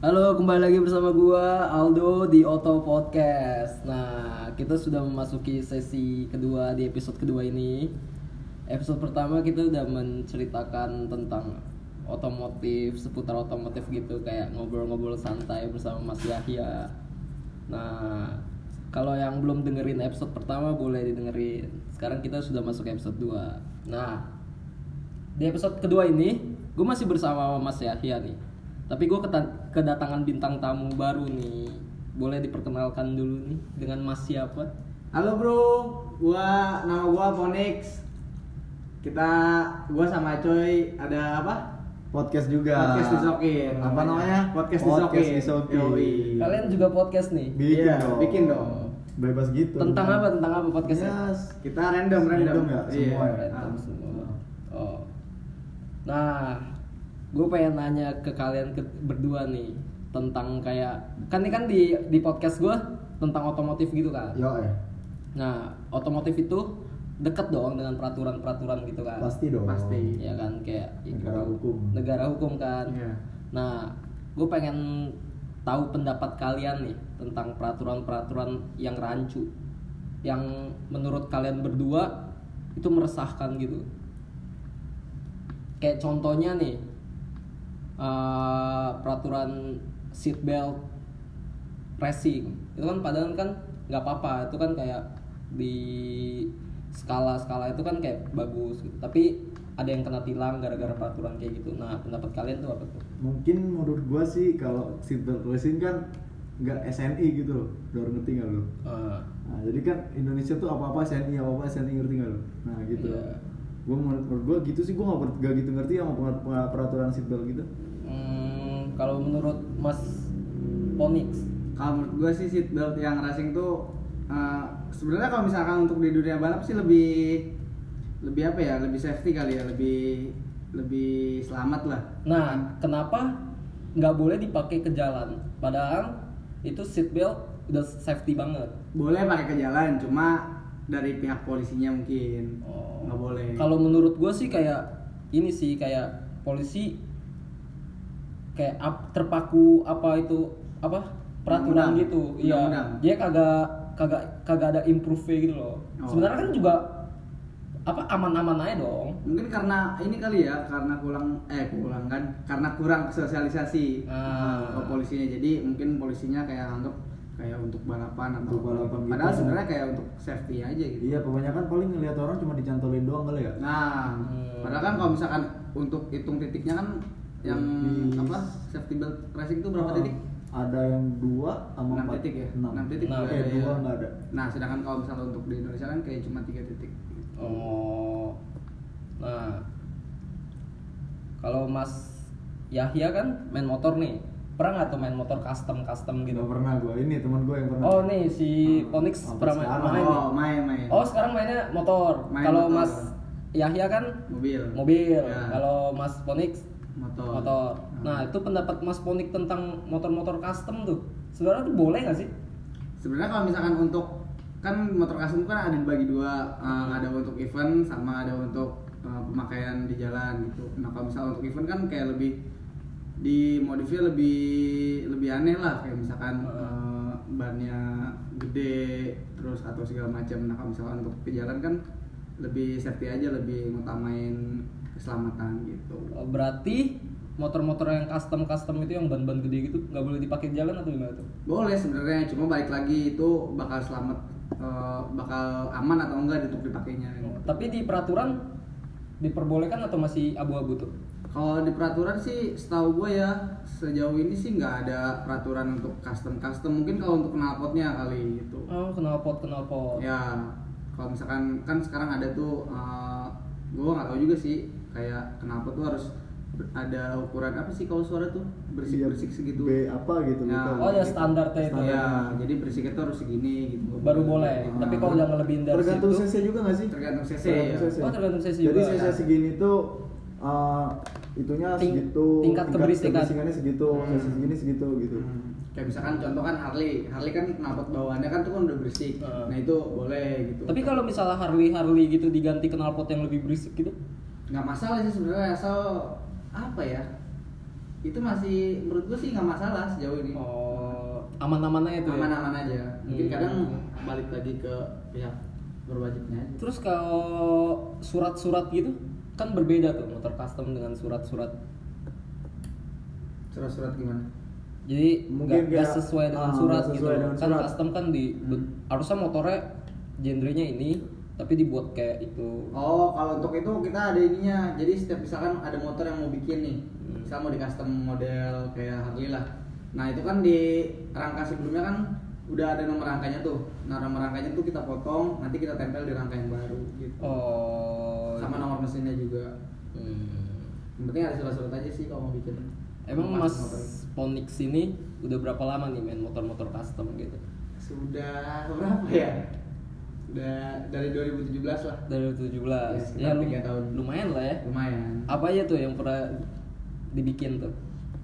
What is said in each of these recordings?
Halo, kembali lagi bersama gua Aldo di Auto Podcast. Nah, kita sudah memasuki sesi kedua di episode kedua ini. Episode pertama kita udah menceritakan tentang otomotif, seputar otomotif gitu kayak ngobrol-ngobrol santai bersama Mas Yahya. Nah, kalau yang belum dengerin episode pertama boleh didengerin. Sekarang kita sudah masuk episode 2. Nah, di episode kedua ini gue masih bersama Mas Yahya nih tapi gue kedatangan bintang tamu baru nih boleh diperkenalkan dulu nih dengan Mas siapa Halo bro, gua nama gua Ponix. Kita gua sama Coy ada apa? podcast juga Podcast disokin. apa namanya Podcast podcast disokin. disokin Yoi. kalian juga podcast nih bikin Iya, dong bikin dong. bebas gitu tentang apa tentang apa podcastnya Yes. Kita random random. Random ya, Iya. semua ya? Random semua. oh nah gue pengen nanya ke kalian ke, berdua nih tentang kayak kan ini kan di di podcast gue tentang otomotif gitu kan? Yo eh nah otomotif itu deket dong dengan peraturan-peraturan gitu kan? Pasti dong. Pasti. ya kan? Kayak Negara hukum. negara hukum kan? Iya. nah gue pengen tahu pendapat kalian nih tentang peraturan-peraturan yang rancu yang menurut kalian berdua itu meresahkan gitu. Kayak contohnya nih eh, peraturan seat belt racing. Itu kan padahal kan nggak apa-apa. Itu kan kayak di skala-skala itu kan kayak bagus gitu. tapi ada yang kena tilang gara-gara peraturan kayak gitu. Nah pendapat kalian tuh apa tuh? Mungkin menurut gua sih kalau seatbelt racing kan nggak SNI gitu loh. Udah ngerti nggak lo Eh, nah jadi kan Indonesia tuh apa apa SNI apa apa SNI ngerti nggak lo nah gitu. Iya. gua menurut, menurut gua gitu sih. Gua nggak gitu ngerti sama peraturan seatbelt gitu kalau menurut Mas Ponix Kalau menurut gua sih seat belt yang racing tuh eh, sebenarnya kalau misalkan untuk di dunia balap sih lebih lebih apa ya? Lebih safety kali ya, lebih lebih selamat lah. Nah, kenapa nggak boleh dipakai ke jalan? Padahal itu seat belt udah safety banget. Boleh pakai ke jalan, cuma dari pihak polisinya mungkin nggak boleh. Kalau menurut gue sih kayak ini sih kayak polisi kayak ap- terpaku apa itu apa peraturan Undang-undang. gitu. Iya. Dia kagak kagak kagak ada improve gitu loh. Oh. Sebenarnya kan juga apa aman-aman aja dong. mungkin karena ini kali ya karena kurang eh kurang kan karena kurang sosialisasi Ah. ke polisinya jadi mungkin polisinya kayak anggap kayak untuk balapan atau Untuk balapan gitu. padahal sebenarnya kayak untuk safety aja gitu iya kebanyakan paling ngeliat orang cuma dicantolin doang kali ya nah Hmm. padahal kan kalau misalkan untuk hitung titiknya kan yang Di- apa safety belt racing itu berapa Oh, titik ada yang dua sama enam empat titik ya enam titik Enam. juga eh ada dua ya. nggak ada nah sedangkan kalau misalnya untuk di Indonesia kan kayak cuma tiga titik Oh. Nah. Kalau Mas Yahya kan main motor nih. Pernah nggak tuh main motor custom custom gitu? Nggak pernah gua ini teman gua yang pernah Oh nih si Onyx Sampai pernah main, main oh main main Oh sekarang mainnya motor. Main Kalau. Mas Yahya kan mobil mobil. Ya. Kalau Mas Ponix motor. Motor. Nah itu pendapat Mas Ponix tentang motor-motor custom tuh. Sebenarnya tuh boleh nggak sih? sebenarnya kalau misalkan untuk kan motor custom kan ada dibagi dua. Eh, ada untuk event sama ada untuk eh, pemakaian di jalan gitu. Nah kalau misalnya untuk event kan kayak lebih dimodifnya lebih lebih aneh lah. Kayak misalkan eh, bannya gede terus atau segala macam. Nah kalau misalkan untuk ke jalan kan lebih safety aja lebih ngutamain keselamatan gitu Oh, Berarti motor-motor yang custom custom itu yang ban-ban gede gitu nggak boleh dipakai jalan atau gimana tuh? boleh sebenarnya cuma balik lagi itu bakal selamat eh, bakal aman atau enggak untuk dipakainya gitu. Tapi di peraturan diperbolehkan atau masih abu-abu tuh? Kalau di peraturan sih setahu gue ya sejauh ini sih nggak ada peraturan untuk custom custom mungkin kalau untuk knalpotnya kali gitu. Oh, knalpot knalpot. Ya kalau misalkan kan sekarang ada tuh gue nggak tahu juga sih kayak knalpot tuh harus ada ukuran apa sih kalau suara tuh bersih bersih segitu. B apa gitu Ya. Oh, ada standarnya itu. Ya jadi bersiknya tuh harus segini gitu. Baru boleh. Ah. Tapi kalau udah ngelebihin dari tergantung situ, CC juga nggak sih Tergantung CC, Tergantung ya. Oh, tergantung CC jadi juga. CC segini tuh uh, itunya Ting- segitu tingkat keberisikan. kebersihannya segitu Hmm. CC segini segitu gitu Hmm. Kayak misalkan contoh kan Harley, Harley kan knalpot bawaannya kan tuh kan udah bersih. Heeh. Nah itu boleh gitu. Tapi kalau misalnya Harley Harley gitu diganti knalpot yang lebih berisik gitu, nggak masalah sih sebenarnya asal apa ya itu masih menurut gua sih nggak masalah sejauh ini Oh, aman-aman aja tuh ya. aman-aman aja mungkin Hmm. kadang balik lagi ke pihak berwajibnya aja Terus kalau surat-surat gitu kan berbeda tuh motor custom dengan surat-surat. surat-surat gimana Jadi Mungkin nggak nggak kayak, sesuai dengan ah, surat gitu. sesuai dengan kan surat. custom kan di Hmm. harusnya motornya genrenya ini tapi dibuat kayak itu. Oh, kalau untuk itu kita ada ininya. Jadi setiap misalkan ada motor yang mau bikin nih, Hmm. misal mau di custom model kayak Harley lah. Nah itu kan di rangka sebelumnya kan udah ada nomor rangkanya tuh. Nah nomor rangkanya tuh kita potong, nanti kita tempel di rangka yang baru gitu. Oh. Sama nomor mesinnya juga. Hmm. Yang penting ada surat-surat aja sih kalau mau bikin. Emang Mas. Ponix ini udah berapa lama nih main motor-motor custom gitu? sudah berapa ya? Dari 2017 lah. Dari 17. Ya, Ya, tahun. lumayan lah ya. Lumayan. Apa aja tuh yang pernah dibikin tuh?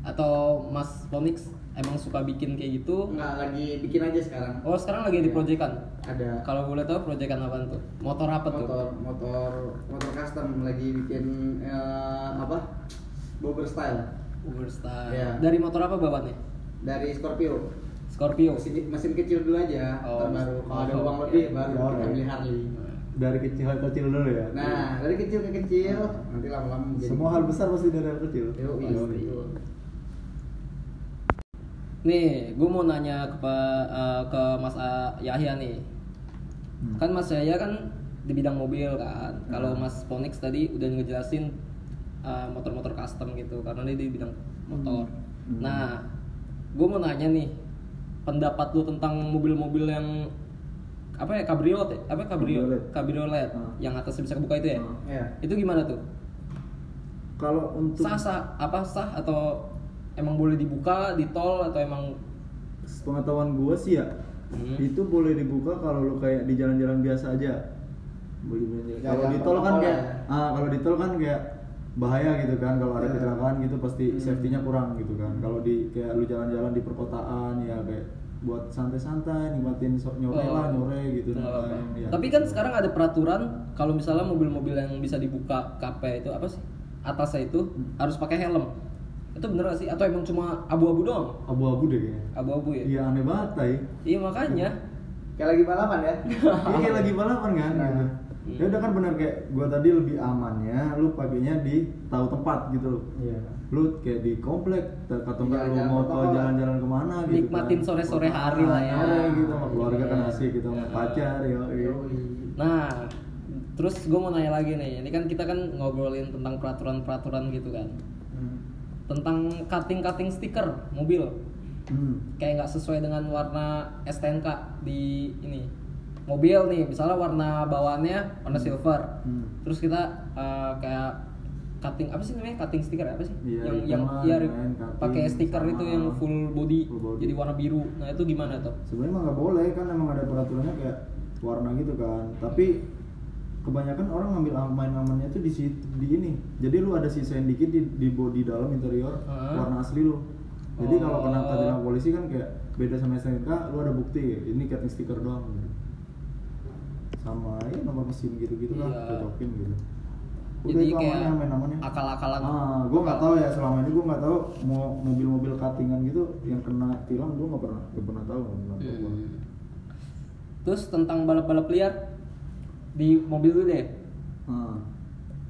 Atau Mas Ponix emang suka bikin kayak gitu? Enggak lagi bikin aja sekarang. Oh, sekarang lagi Ya. proyekan. Ada Kalau boleh tahu proyekan apa tuh? Motor apa tuh? motor motor motor custom lagi bikin eh, apa bobber style Uber style. Iya. Dari motor apa bawaannya? dari Scorpio Scorpio. mesin, mesin kecil dulu aja Oh, baru kalau ada oh, uang oke. lebih baru Oh, kita beli Harley dari kecil kecil dulu ya nah dari kecil ke kecil nanti lama-lama menjadi semua hal besar pasti dari hal kecil Yoi, Pasti. Nih, gue mau nanya ke eh, ke Mas A- Yahya nih. Hmm. Kan Mas Yahya kan di bidang mobil kan. Kalau Hmm. Mas Ponix tadi udah ngejelasin eh, motor-motor custom gitu karena dia di bidang motor. Hmm. Nah, gue mau nanya nih pendapat lu tentang mobil-mobil yang apa ya kabriolet ya? apa kabriolet Kabriolet. kabriolet Hmm. yang atasnya bisa kebuka itu ya Hmm. ya itu gimana tuh kalau untuk sah sah apa sah atau emang boleh dibuka di tol atau emang pengetahuan gue sih ya Hmm. itu boleh dibuka kalau lu kayak di jalan-jalan biasa aja boleh boleh Ya, kalau di tol kan kayak ya. ah kalau di tol kan kayak bahaya gitu kan kalau ada Ya. kecelakaan gitu pasti Hmm. safety-nya kurang gitu kan kalau di kayak lu jalan-jalan di perkotaan ya kayak buat santai-santai nikmatin sok nyore Oh, lah nyore gitu apa-apa. ngapain, ya. Tapi kan sekarang ada peraturan kalau misalnya mobil-mobil yang bisa dibuka KP itu apa sih? Atasnya itu Hmm. harus pakai helm. Itu bener gak sih? Atau emang cuma abu-abu doang? abu-abu deh kayaknya Abu-abu ya? iya aneh banget tay Iya makanya. kayak lagi balapan ya iya lagi balapan kan Nah. gitu ya udah kan benar kayak gua tadi lebih amannya lu pakainya di tahu tempat gitu loh iya lu kayak di komplek atau enggak lu Jalan-jalan mau ke protokol. jalan-jalan ke mana gitu Nikmatin kan. sore-sore hari lah ya. Sore gitu sama keluarga kan Iya. asik gitu sama pacar ya. Nah, terus gue mau nanya lagi nih. Ini kan kita kan ngobrolin tentang peraturan-peraturan gitu kan. Hmm. Tentang cutting-cutting stiker mobil. hmm. kayak nggak sesuai dengan warna STNK di ini mobil nih misalnya warna bawaannya warna silver Hmm. terus kita uh, kayak cutting apa sih namanya cutting stiker ya? apa sih Iya, yang yang ya pakai stiker itu yang full body, full body. jadi warna biru nah itu gimana tuh sebenarnya nggak boleh kan emang ada peraturannya kayak warna gitu kan tapi kebanyakan orang ngambil main amannya tuh di situ di ini jadi lu ada sisain dikit di, di body dalam interior Hah? warna asli lu jadi kalau kena Oh. kena polisi kan kayak beda sama STNK lu ada bukti ini cutting stiker doang gitu. Sama ya nomor mesin gitu gitu lah Iya. cocokin gitu jadi itu kayak amannya, main amannya. akal-akalan Ah, gue nggak tahu ya selama ini gue nggak tahu mau mobil-mobil cuttingan gitu yang kena tilang gue nggak pernah nggak pernah tahu nggak pernah tahu. Hmm. terus tentang balap-balap liar di mobil dulu deh Ah,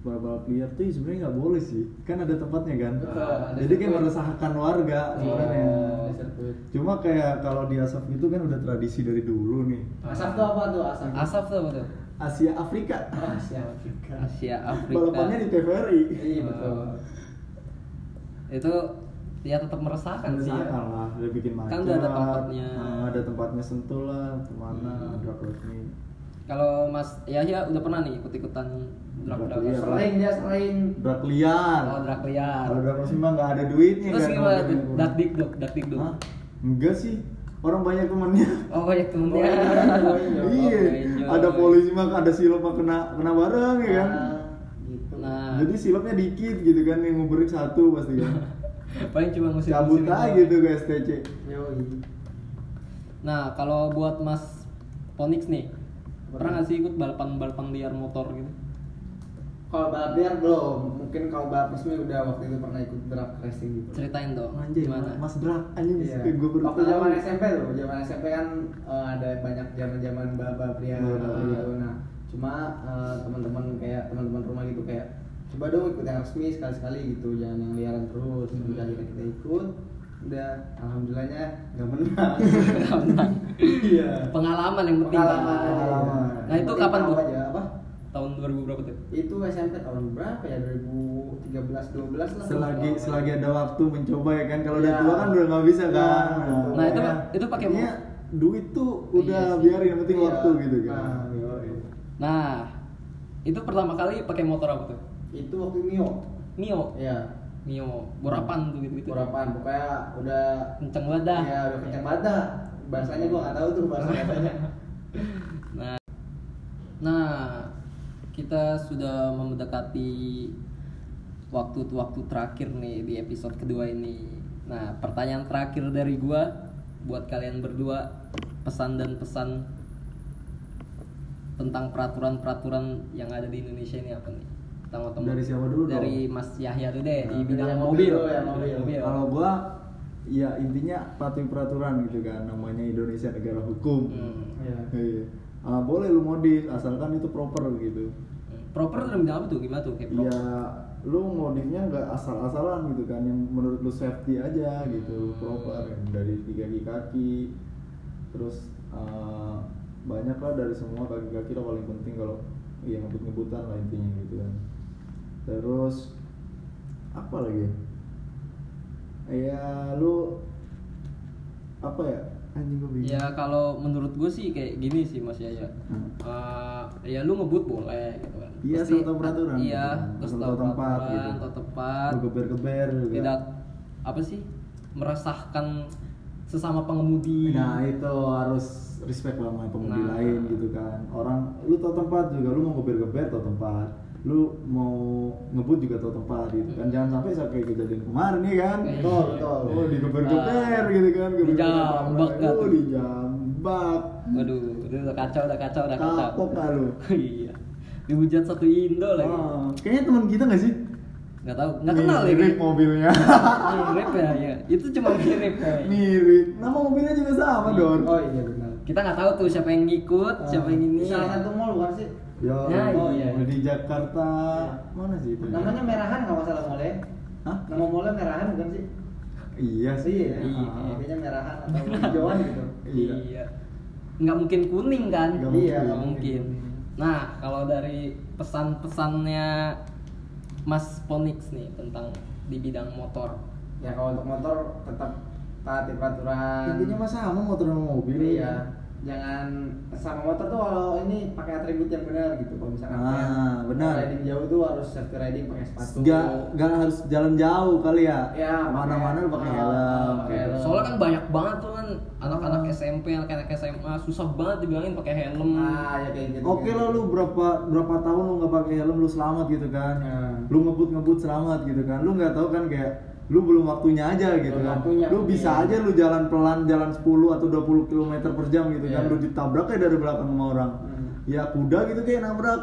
balap-balap liar tuh sebenarnya nggak boleh sih, kan ada tempatnya kan. Jadi kayak meresahkan warga sebenarnya. Oh. Cuma kayak kalau di Asaf itu kan udah tradisi dari dulu nih. asap tuh apa tuh asap asap tuh apa tuh Asia Afrika. oh, siap Asia Afrika Balapannya di TVRI. iya betul Oh. itu ya tetap meresahkan sih ya. Meresahkan lah, udah bikin macet. Kan udah ada tempatnya. Ah, ada tempatnya sentuh lah, ke mana, Hmm. drag resmi. Kalau Mas Yahya udah pernah nih ikut-ikutan drag Drag drag sering dia sering Drag liar. Oh, drag liar. Kalau drag resmi mah nggak ada duitnya Terus kan. gimana. Dak dik dok, dak dik dok. Enggak sih, orang banyak temennya. Oh banyak temennya. Oh, iya. iya, Oh, ada polisi mah ada silop mah kena kena bareng ya kan. Ah, gitu Nah, Jadi silopnya dikit gitu kan yang break satu pasti kan. paling cuma ngusir Cabut aja gitu ke STC. Yoi. Nah, kalau buat Mas Ponix nih, pernah nggak sih ikut balapan-balapan liar motor gitu? Kalau balap liar belum, mungkin kalau balap resmi udah waktu itu pernah ikut drag racing gitu. Ceritain dong Anjir, gimana? Mas Drak anjing Iya. gue baru Waktu zaman SMP tuh, zaman SMP kan eh, ada banyak zaman-zaman balap liar Balap liar. gitu. Nah, cuma eh, teman-teman kayak teman-teman rumah gitu kayak coba dong ikut yang resmi sekali-sekali gitu, jangan yang liaran terus. Hmm. Udah akhirnya kita ikut, udah alhamdulillahnya nggak menang. Nggak menang. Iya. Pengalaman yang penting? Pengalaman. Pengalaman. Nah, itu kapan tuh? tahu aja, apa? Tahun 2000 berapa tuh? Itu SMP tahun berapa ya? 2013 12 lah. selagi Kalau- selagi ada waktu mencoba ya kan kalau udah Iya. tua kan udah nggak bisa Iya, kan betul. Nah, itu Ya, itu pakai intinya duit tuh udah Iya biarin yang penting Iya. waktu gitu kan Nah, yoi. Nah, itu pertama kali pakai motor apa tuh? Itu waktu Mio. Mio. Iya. Mio. Borapan tuh gitu-gitu. Borapan pokoknya udah Kenceng banget dah. Iya, udah kenceng banget dah. Bahasanya gua nggak tahu tuh bahasa bahasanya. Nah, nah kita sudah mendekati waktu-waktu terakhir nih di episode kedua ini. Nah, pertanyaan terakhir dari gua buat kalian berdua pesan dan pesan tentang peraturan-peraturan yang ada di Indonesia ini apa nih? Tentang. Dari siapa dulu dong? Dari Mas Yahya dulu deh di Nah, bidang yang mobil. mobil dulu, yang mobil. kalau gua ya intinya patuhi peraturan gitu kan namanya Indonesia negara hukum Hmm. Iya. Iya. Ah, boleh lu modif asalkan itu proper gitu Proper dalam apa tuh? Gimana tuh? Kayak proper? ya lu modifnya nggak asal-asalan gitu kan yang menurut lu safety aja gitu proper yang dari tiga kaki kaki terus eh, banyak lah dari semua kaki kaki lah paling penting kalau ya ngebut-ngebutan lah intinya gitu kan terus apa lagi ya lu apa ya anjing gue bingung Ya kalau menurut gue sih kayak gini sih Mas Yaya. Hmm. Eh, ya lu ngebut boleh gitu kan. Iya, asal tahu peraturan. Iya, terus tahu tempat gitu. tahu tempat. lu geber-geber juga Tidak apa sih? Meresahkan sesama pengemudi. Nah itu harus respect lah sama pengemudi Nah. lain gitu kan Orang, lu tau tempat juga, lu mau geber-geber tau tempat Lu mau ngebut juga tau tempat gitu kan Jangan sampai kayak kejadian kemarin nih kan Iya. Betul, betul. Oh digeber-geber Nah. gitu kan Dijambak kan Oh dijambak Waduh, itu udah kacau, udah kacau, udah kacau. Kapok lah lu iya. Dihujat satu Indo lagi. Ah, Kayaknya teman kita gak sih? Nggak tahu, nggak kenal ya. Mirip mobilnya Mirip ya, ya. Itu cuma mirip ya. Mirip Nama mobilnya juga sama Don Oh iya benar. Kita nggak tahu tuh siapa yang ngikut, siapa yang ini. Salah satu mall bukan sih? Ya, Ya, oh, iya. di Jakarta mana sih itu? Namanya Merahan nggak masalah mallnya? Hah? Nama mallnya Merahan bukan sih? Iya sih. Iya, Iya. Ah, kayaknya Merahan atau hijauan gitu. Iya. Iya. Nggak mungkin kuning kan? Nggak Iya, Nggak nggak mungkin. Nah, kalau dari pesan-pesannya Mas Ponix nih tentang di bidang motor. Ya kalau untuk motor tetap taati peraturan. Intinya mah sama motor sama mobil. Iya. Jangan sama motor tuh kalau ini pakai atribut yang benar gitu. Kalau misalkan Ah, benar. riding jauh tuh harus safety riding pakai sepatu. Gak, gak harus jalan jauh kali ya. Ya, mana-mana lu pakai ah, helm. pakai helm. Soalnya kan banyak banget tuh kan anak-anak SMP, anak-anak SMA susah banget dibilangin pakai helm. Ah, ya kayak gitu. Oke lah lu berapa berapa tahun lu nggak pakai helm lu selamat gitu kan. Ya. Lu ngebut-ngebut selamat gitu kan. Lu nggak tahu kan kayak lu belum waktunya aja gitu Belum kan. waktunya. Lu bisa aja lu jalan pelan jalan 10 atau 20 km per jam gitu kan. Iya. Lu ditabrak kayak dari belakang sama orang. Hmm. Ya kuda gitu kayak nabrak.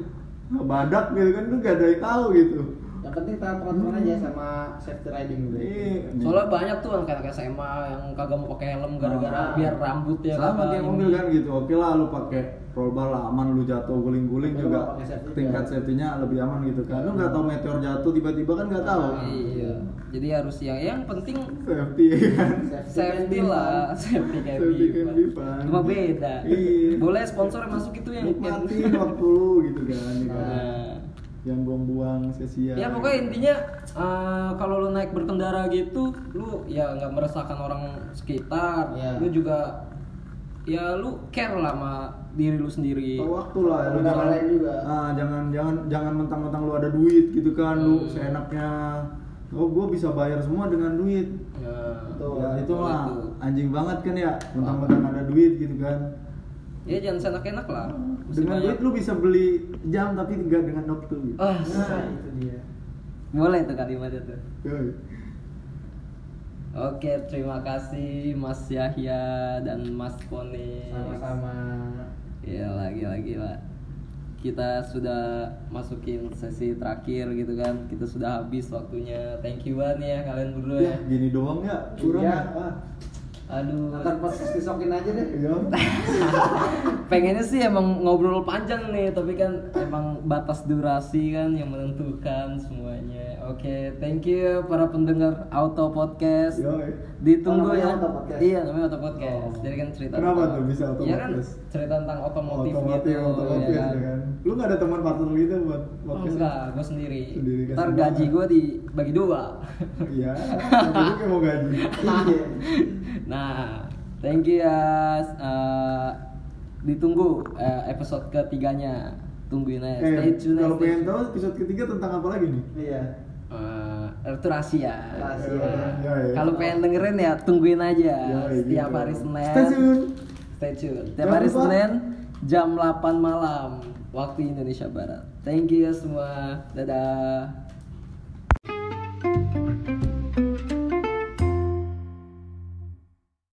Badak gitu kan lu gak ada yang tahu gitu. Yang penting taat peraturan aja sama safety riding gitu. Iya. Soalnya banyak tuh anak-anak SMA yang kagak mau pakai helm gara-gara Ah. biar rambutnya sama kagak kayak mobil kan gitu oke lah lu pakai roll bar lah aman lu jatuh guling-guling juga safety tingkat belt. safety-nya lebih aman gitu kan lu nggak tahu meteor jatuh tiba-tiba kan nggak tahu Iya. Jadi harus yang yang penting safety ya kan safety lah, safety kayak Safety gitu. can be fun. Cuma beda. Iya. Boleh sponsor masuk itu yang nikmatin waktu lu gitu kan ya kan? Nah. Yang buang-buang sia-sia Ya pokoknya intinya eh, kalau lu naik berkendara gitu, lu ya nggak meresahkan orang sekitar, Iya. lu juga ya lu care lah sama diri lu sendiri. Tahu waktu lah lu jangan lain juga. ah, jangan jangan jangan mentang-mentang lu ada duit gitu kan lu Hmm. seenaknya oh gue bisa bayar semua dengan duit Ya, Betul. ya itu mah tuh. anjing banget kan ya mentang-mentang ada duit gitu kan Ya jangan senak-enak lah. Mesti dengan banyak. duit lu bisa beli jam tapi enggak dengan waktu gitu. Ah, Nah, itu dia. boleh tuh kalimatnya tuh. Yoi. Oke, terima kasih Mas Yahya dan Mas Poni. Sama-sama. Gila, gila, gila. kita sudah masukin sesi terakhir gitu kan. Kita sudah habis waktunya. Thank you banget ya kalian berdua ya ya. gini doang ya kurang Iya. ya ah. Aduh. Ntar pas disokin aja deh. Iya. pengennya sih emang ngobrol panjang nih tapi kan emang batas durasi kan yang menentukan semuanya oke thank you para pendengar auto podcast Yoi. ditunggu Oh, ya Auto Podcast? iya namanya auto podcast Oh. jadi kan cerita Kenapa tentang- tuh bisa Auto Iya kan Podcast? cerita tentang otomotif, otomotif gitu otomotif ya ya kan? kan lu nggak ada teman partner gitu buat Oh, podcast enggak, gue sendiri. Sendiri, kasih Ntar gaji gue dibagi dua. iya tapi kayak mau gaji Iya. nah, thank you ya. Eh, ditunggu eh, episode ketiganya. Tungguin aja. Stay eh tune. kalau stay pengen tahu episode ketiga tentang apa lagi nih Iya. Eh, itu rahasia. Rahasia. Nah, Ya, ya. Kalau pengen dengerin ya tungguin aja. Yoi, Setiap gitu. hari Senin. Stay tune. Stay tune. Setiap Jangan hari lupa. Senin jam 8 malam waktu Indonesia Barat. Thank you ya semua. Dadah.